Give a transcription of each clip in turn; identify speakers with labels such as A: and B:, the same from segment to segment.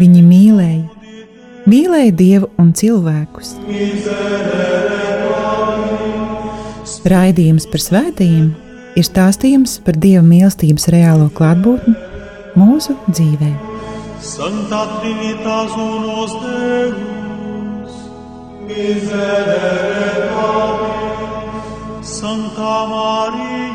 A: Viņi mīlēja, mīlēja Dievu un cilvēkus. Raidījums par svētījumiem ir stāstījums par Dieva mīlestības reālo klātbūtni mūsu dzīvē.
B: Santa Trinitas unos Deus, miserere Santa Maria,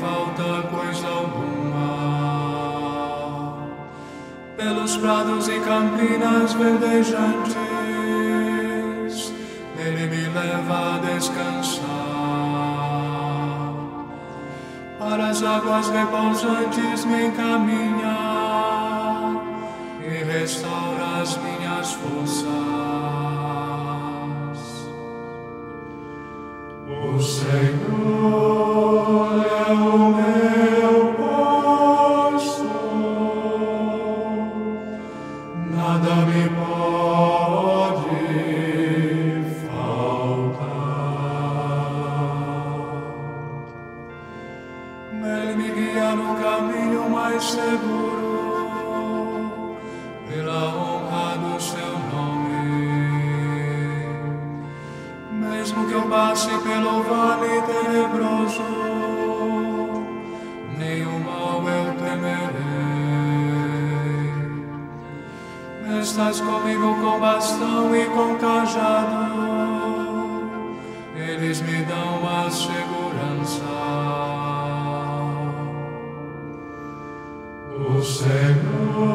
C: falta coisa alguma pelos prados e campinas verdejantes, Ele me leva a descansar. Para as águas repousantes me encaminha Señor.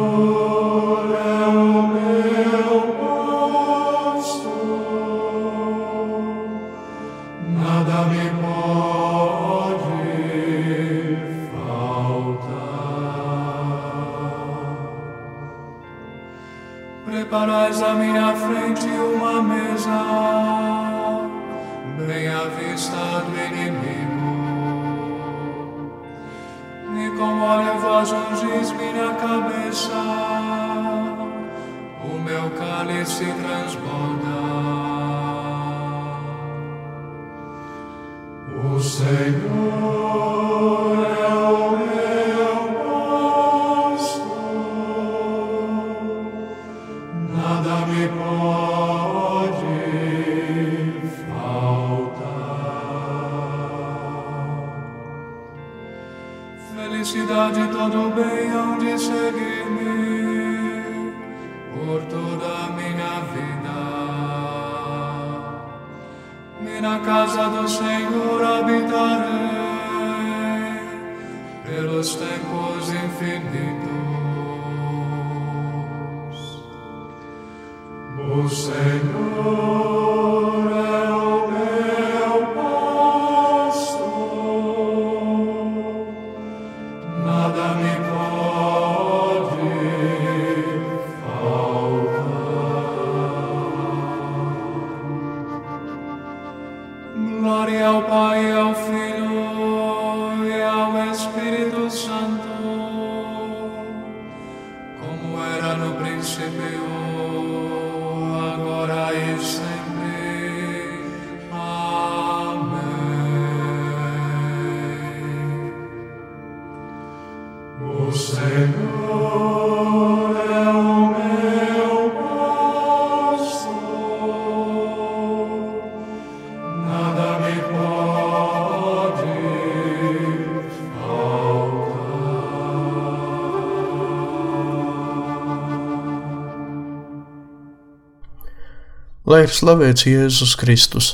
D: Lai ir slavēts Jēzus Kristus.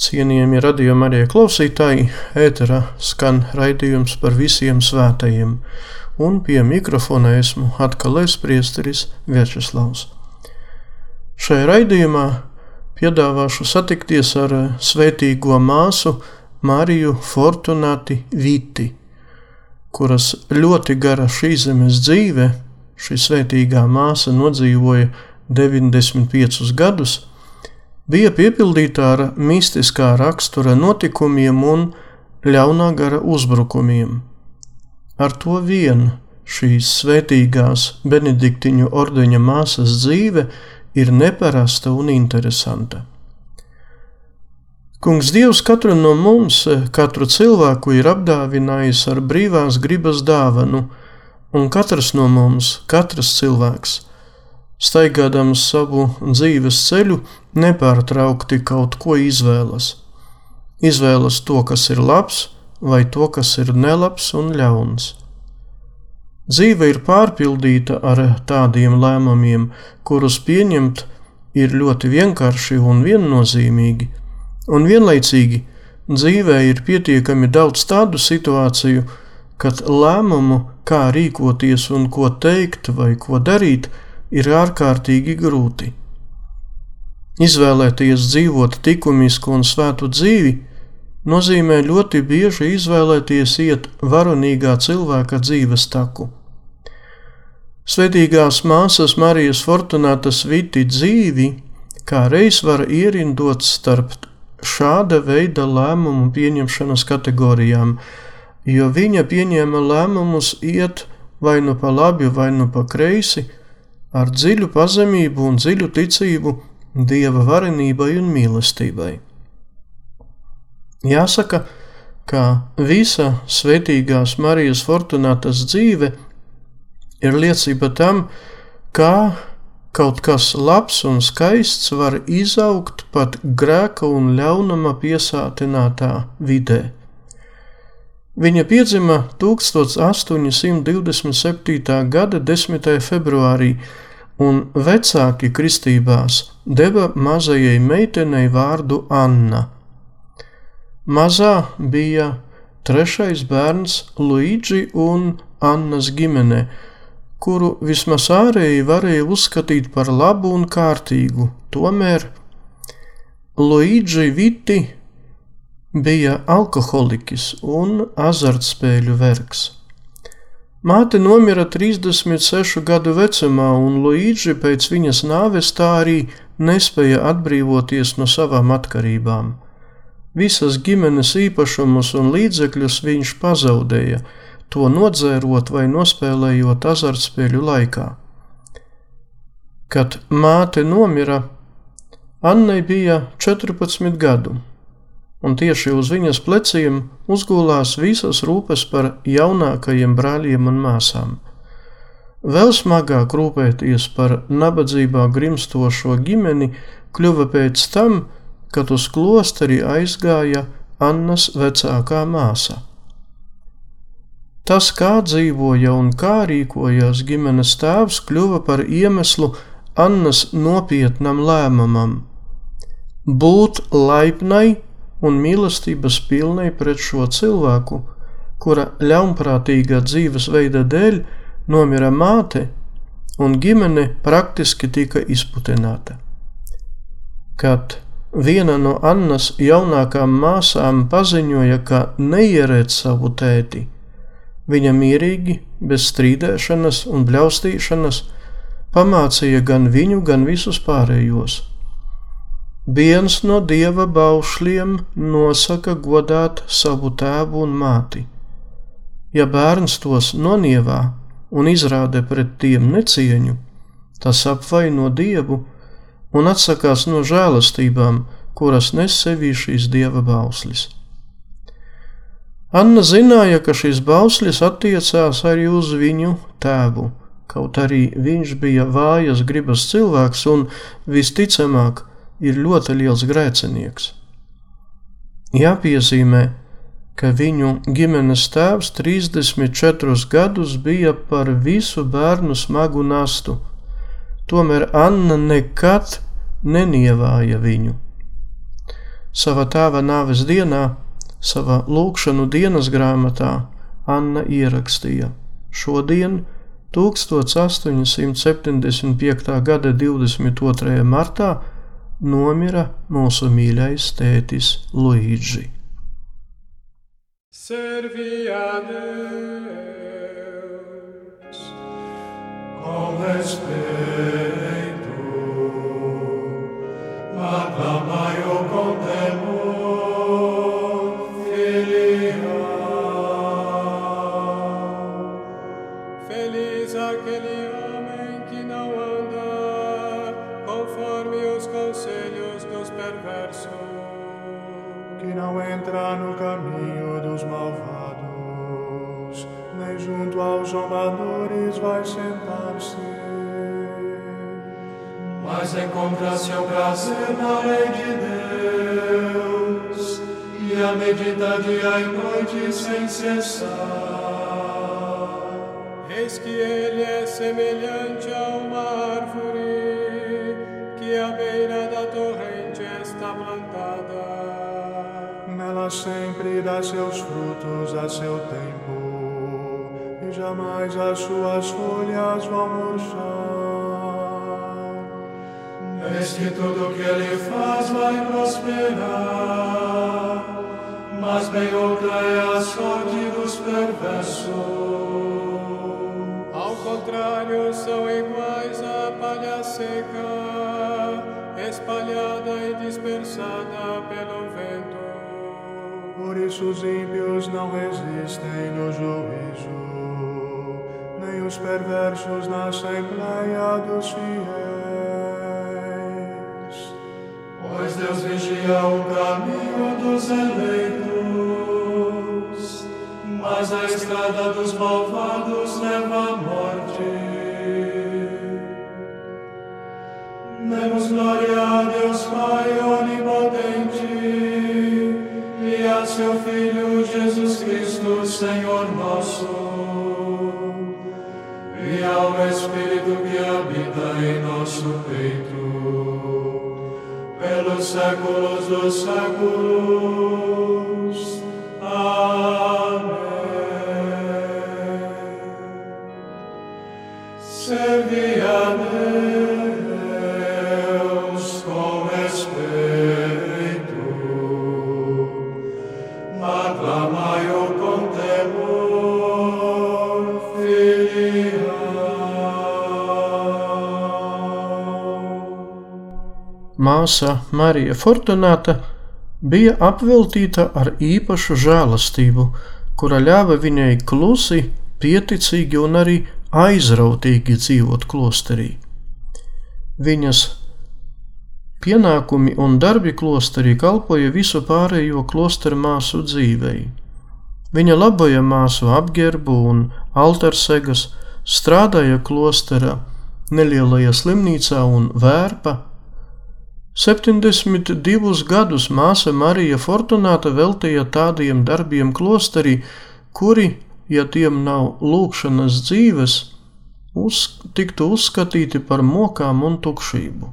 D: Cienījami radījumi arī klausītāji, ēterā skan raidījums par visiem svētajiem, un pie mikrofona esmu atkal es priesteris Viečeslavs. Šajā raidījumā piedāvāšu satikties ar svētīgo māsu Mariju Fortunati Viti, kuras ļoti gara šī zemes dzīve, šī svētīgā māsa nodzīvoja 95 gadus, bija piepildīta ar mistiskā rakstura notikumiem un ļaunā gara uzbrukumiem. Ar to vien šīs svētīgās benediktiņu ordeņa māsas dzīve ir neparasta un interesanta. Kungs Dievs katru no mums, katru cilvēku ir apdāvinājis ar brīvās gribas dāvanu, un katrs no mums, katrs cilvēks, staigādams savu dzīves ceļu, nepārtraukti kaut ko izvēlas. Izvēlas to, kas ir labs, vai to, kas ir nelabs un ļauns. Dzīve ir pārpildīta ar tādiem lēmumiem, kurus pieņemt ir ļoti vienkārši un viennozīmīgi, un vienlaicīgi dzīvē ir pietiekami daudz tādu situāciju, kad lēmumu, kā rīkoties un ko teikt vai ko darīt, ir ārkārtīgi grūti. Izvēlēties dzīvot likumisku un svētu dzīvi nozīmē ļoti bieži izvēlēties iet varonīgā cilvēka dzīves taku. Svētīgās māsas Marijas Fortunātas viti dzīvi kā reiz var ierindot starp šāda veida lēmumu pieņemšanas kategorijām, jo viņa pieņēma lēmumus iet vai nu pa labi, vai nu pa kreisi, ar dziļu pazemību un dziļu ticību dieva varenībai un mīlestībai. Jāsaka, ka visa svētīgās Marijas Fortunātas dzīve ir liecība tam, kā kaut kas labs un skaists var izaugt pat grēka un ļaunuma piesātinātā vidē. Viņa piedzima 1827. gada 10. februārī, un vecāki kristībās deva mazajai meitenei vārdu Anna. Mazā bija trešais bērns Luigi un Annas ģimene, kuru vismaz ārēji varēja uzskatīt par labu un kārtīgu, tomēr Luigi Viti bija alkoholiķis un azartspēļu vergs. Māte nomira 36 gadu vecumā, un Luīģi pēc viņas nāves tā arī nespēja atbrīvoties no savām atkarībām. Visas ģimenes īpašumus un līdzekļus viņš pazaudēja, to nodzērot vai nospēlējot azartspēļu laikā. Kad māte nomira, Annai bija 14 gadu un tieši uz viņas pleciem uzgulās visas rūpes par jaunākajiem brāļiem un māsām. Vēl smagāk rūpēties par nabadzībā grimstošo ģimeni kļuva pēc tam, kad uz klosteri aizgāja Annas vecākā māsa. Tas, kā dzīvoja un kā rīkojās ģimenes tēvs, kļuva par iemeslu Annas nopietnam lēmumam - būt laipnai un mīlestības pilnai pret šo cilvēku, kura ļaunprātīgā dzīvesveida dēļ nomira māte un ģimene praktiski tika izputināta. Kad viena no Annas jaunākām māsām paziņoja, ka neierēt savu tēti, viņa mierīgi, bez strīdēšanas un bļaustīšanas, pamācīja gan viņu, gan visus pārējos Viens no dieva baušļiem nosaka godāt savu tēvu un māti. Ja bērns tos nonievā un izrāda pret tiem necieņu, tas apvaino dievu un atsakās no žēlastībām, kuras nes sevī šīs dieva bauslis. Anna zināja, ka šis bauslis attiecās arī uz viņu tēvu, kaut arī viņš bija vājas gribas cilvēks un visticamāk ir ļoti liels grēcinieks. Jāpiezīmē, ka viņu ģimenes tēvs 34 gadus bija par visu bērnu smagu nastu, tomēr Anna nekad nenievāja viņu. Sava tēva nāves dienā, savā lūkšanu dienas grāmatā Anna ierakstīja: Šodien, 1875. gada 22. martā, nomira mūsu mīļais tētis Luīģi.
C: Servia Deus, con respeto, acclamaio não
B: entra no caminho dos malvados, nem junto aos zombadores vai sentar-se.
C: mas encontra seu prazer na lei de Deus e a medita dia e noite sem cessar. Eis que ele é semelhante a uma árvore
B: Sempre dá seus frutos a seu tempo, e jamais as suas folhas vão murchar.
C: Eis que tudo que ele faz vai prosperar, mas bem outra é a sorte dos perversos. Ao contrário, são iguais à palha seca, espalhada e dispersada pelo vento.
B: Por isso os ímpios não resistem no juízo, nem os perversos na assembleia dos fiéis.
C: Pois Deus vigia o caminho dos eleitos, mas a estrada dos malvados leva à morte. Demos glória a Deus Pai onipotente Senhor nosso, e ao Espírito que habita em nosso peito pelos séculos dos séculos. Amém.
D: Māsa Marija Fortunāta bija apveltīta ar īpašu žēlastību, kura ļāva viņai klusi, pieticīgi un arī aizrautīgi dzīvot klosterī. Viņas pienākumi un darbi klosterī kalpoja visu pārējo klosteru māsu dzīvei. Viņa laboja māsu apģērbu un altarsegas, strādāja klostera nelielajā slimnīcā un vērpa. 72 gadus māsa Marija Fortunāta veltīja tādiem darbiem klosterī, kuri, ja tiem nav lūkšanas dzīves, uz, tiktu uzskatīti par mokām un tukšību.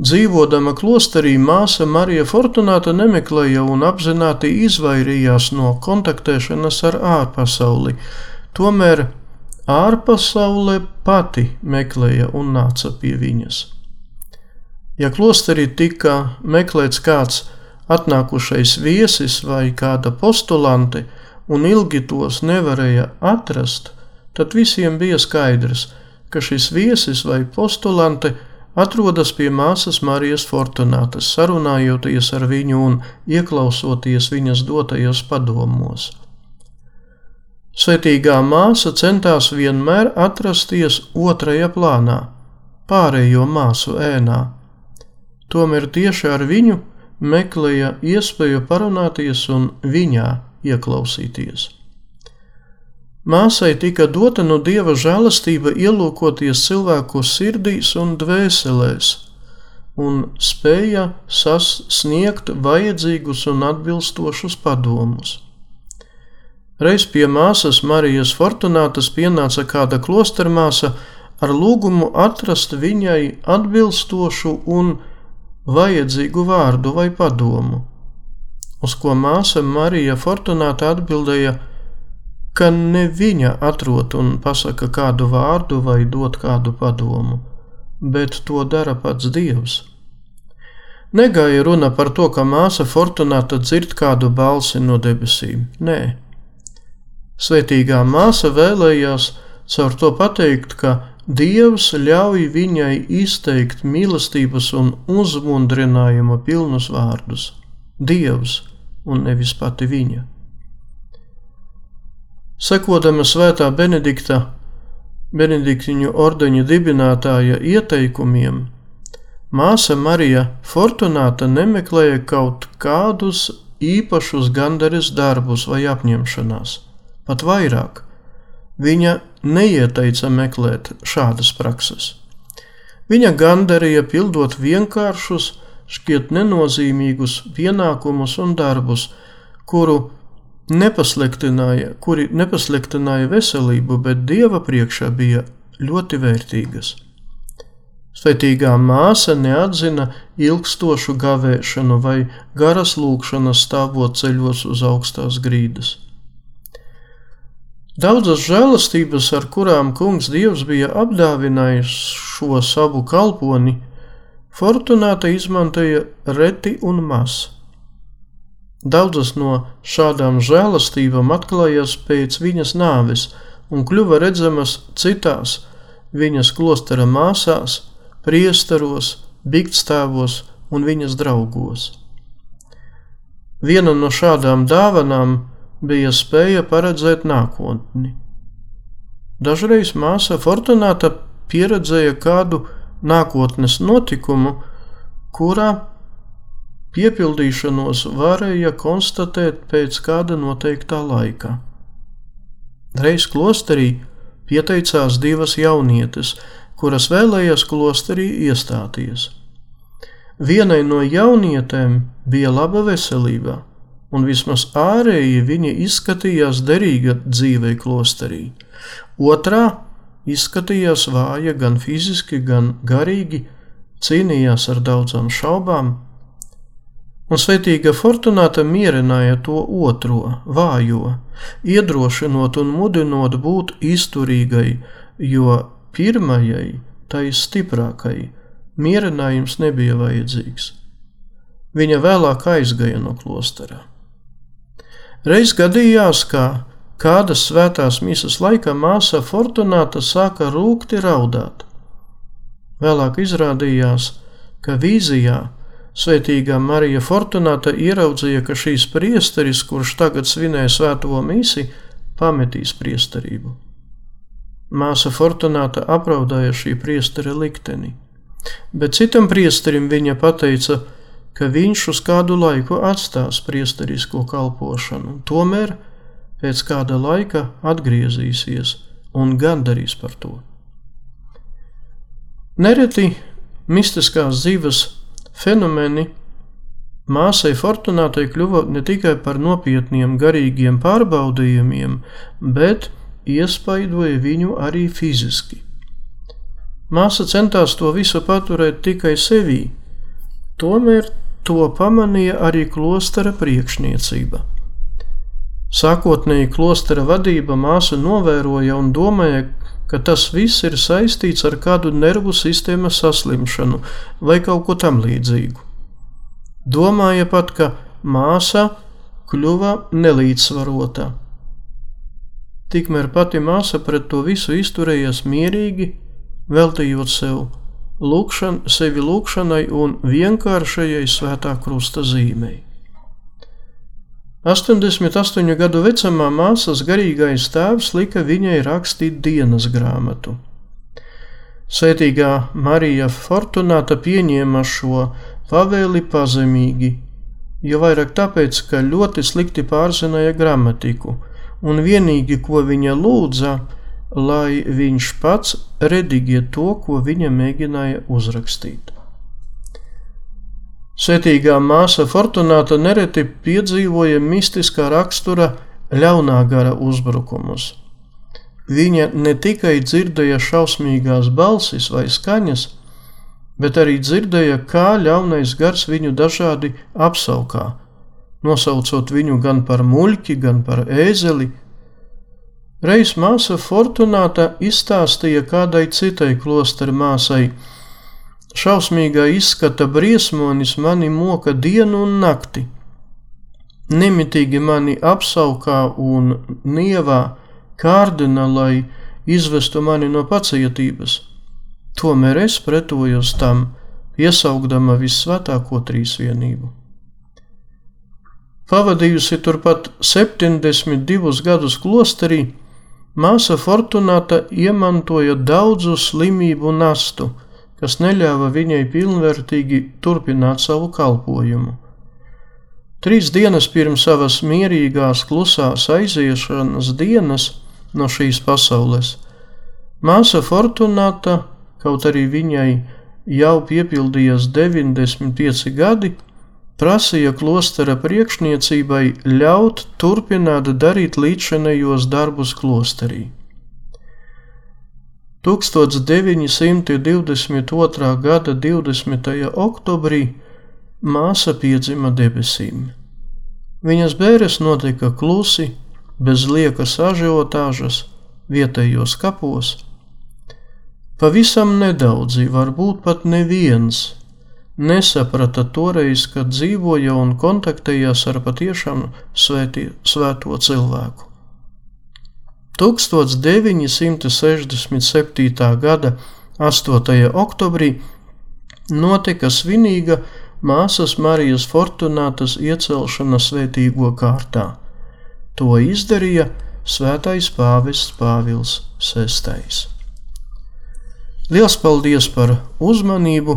D: Dzīvodama klosterī, māsa Marija Fortunāta nemeklēja un apzināti izvairījās no kontaktēšanas ar ārpasauli, tomēr ārpasaule pati meklēja un nāca pie viņas. Ja klosterī tika meklēts kāds atnākušais viesis vai kāda postulante, un ilgi tos nevarēja atrast, tad visiem bija skaidrs, ka šis viesis vai postulante atrodas pie māsas Marijas Fortunātas, sarunājoties ar viņu un ieklausoties viņas dotajos padomos. Svetīgā māsa centās vienmēr atrasties otrajā plānā, pārējo māsu ēnā. Tomēr tieši ar viņu meklēja iespēju parunāties un viņā ieklausīties. Māsai tika dota no dieva žēlastība ielūkoties cilvēku sirdīs un dvēselēs, un spēja sasniegt vajadzīgus un atbilstošus padomus. Reiz pie māsas Marijas Fortunātas pienāca kāda klostermāsa ar lūgumu atrast viņai atbilstošu un vajadzīgu vārdu vai padomu, uz ko māsa Marija Fortunāta atbildēja, ka ne viņa atrod un pasaka kādu vārdu vai dod kādu padomu, bet to dara pats Dievs. Negāja runa par to, ka māsa Fortunāta dzird kādu balsi no debesīm. Nē, Svētīgā māsa vēlējās caur to pateikt, ka Dievs ļauj viņai izteikt mīlestības un uzmundrinājuma pilnus vārdus. Dievs un nevis pati viņa. Sekodama svētā Benedikta, Benediktiņu ordeņa dibinātāja ieteikumiem, māsa Marija Fortunāta nemeklēja kaut kādus īpašus gandares darbus vai apņemšanās pat vairāk. Viņa neieteica meklēt šādas prakses. Viņa gandarīja pildot vienkāršus, šķiet nenozīmīgus pienākumus un darbus, kuru nepasliktināja, kuri nepasliktināja veselību, bet dieva priekšā bija ļoti vērtīgas. Svētīgā māsa neatzina ilgstošu gavēšanu vai garas lūkšanas stāvot ceļos uz augstās grīdas. Daudzas žēlastības, ar kurām kungs Dievs bija apdāvinājis šo savu kalponi, Fortunāta izmantoja reti un maz. Daudzas no šādām žēlastībām atklājās pēc viņas nāves un kļuva redzamas citās viņas klostera māsās, priesteros, biktstāvos un viņas draugos. Viena no šādām dāvanām bija spēja paredzēt nākotni. Dažreiz māsa Fortunāta pieredzēja kādu nākotnes notikumu, kurā piepildīšanos varēja konstatēt pēc kāda noteiktā laika. Reiz klosterī pieteicās divas jaunietes, kuras vēlējās klosterī iestāties. Vienai no jaunietēm bija laba veselība, un vismaz ārēji viņa izskatījās derīga dzīvei klosterī. Otrā izskatījās vāja gan fiziski, gan garīgi, cīnījās ar daudzām šaubām, un svētīga Fortunāta mierināja to otro, vājo, iedrošinot un mudinot būt izturīgai, jo pirmajai, tai stiprākai, mierinājums nebija vajadzīgs. Viņa vēlāk aizgāja no klostera. Reiz gadījās, ka kādas svētās misas laikā māsa Fortunāta sāka rūkti raudāt. Vēlāk izrādījās, ka vīzijā Svētīgā Marija Fortunāta ieraudzīja, ka šīs priesteris, kurš tagad svinēja svēto misi, pametīs priesterību. Māsa Fortunāta apraudāja šī priestera likteni, bet citam priesterim viņa pateica, ka viņš uz kādu laiku atstās priesterisko kalpošanu, tomēr pēc kāda laika atgriezīsies un gandarīs par to. Nereti mistiskās dzīves fenomeni māsai Fortunātai kļuva ne tikai par nopietniem garīgiem pārbaudījumiem, bet iespaidoja viņu arī fiziski. Māsa centās to visu paturēt tikai sevī, tomēr To pamanīja arī klostera priekšniecība. Sākotnēji klostera vadība māsu novēroja un domāja, ka tas viss ir saistīts ar kādu nervu sistēmas saslimšanu vai kaut ko tam līdzīgu. Domāja pat, ka māsa kļuva nelīdzsvarota. Tikmēr pati māsa pret to visu izturējās mierīgi, veltījot sev lūkšan, sevi lūkšanai un vienkāršajai svētā krusta zīmei. 88 gadu vecumā māsas garīgais tēvs lika viņai rakstīt dienas grāmatu. Sētīgā Marija Fortunāta pieņēma šo pavēli pazemīgi, jo vairāk tāpēc, ka ļoti slikti pārzināja gramatiku, un vienīgi, ko viņa lūdza, lai viņš pats redigē to, ko viņa mēģināja uzrakstīt. Svetīgā māsa Fortunāta nereti piedzīvoja mistiskā rakstura ļaunā gara uzbrukumus. Viņa ne tikai dzirdēja šausmīgās balsis vai skaņas, bet arī dzirdēja, kā ļaunais gars viņu dažādi apsaukā, nosaucot viņu gan par muļķi, gan par ēzeli. Reiz māsa Fortunāta izstāstīja kādai citai klostera māsai, Šausmīgā izskata briesmonis mani moka dienu un nakti. Nemitīgi mani apsaukā un nievā kārdina, lai izvestu mani no pacietības. Tomēr es pretojos tam, iesaugdama vissvētāko trīsvienību. Pavadījusi turpat 72 gadus klosterī, māsa Fortunāta iemantoja daudzu slimību nastu kas neļāva viņai pilnvērtīgi turpināt savu kalpošanu. Trīs dienas pirms savas mierīgās, klusās aiziešanas dienas no šīs pasaules, māsa Fortunāta, kaut arī viņai jau piepildījās 95 gadi, prasīja klostera priekšniecībai ļaut turpināt darīt līdzinējos darbus klosterī. 1922. gada 20. oktobrī māsa piedzima debesīm. Viņas bērres notika klusi, bez liekas ažiotāžas, vietējos kapos. Pavisam nedaudzi, varbūt pat neviens, nesaprata toreiz, kad dzīvoja un kontaktējās ar patiešām svētī, svēto cilvēku. 1967. gada 8. oktobrī notika svinīga māsas Marijas Fortunātas iecelšana svētīgo kārtā. To izdarīja svētais pāvests Pāvils VI. Liels paldies par uzmanību,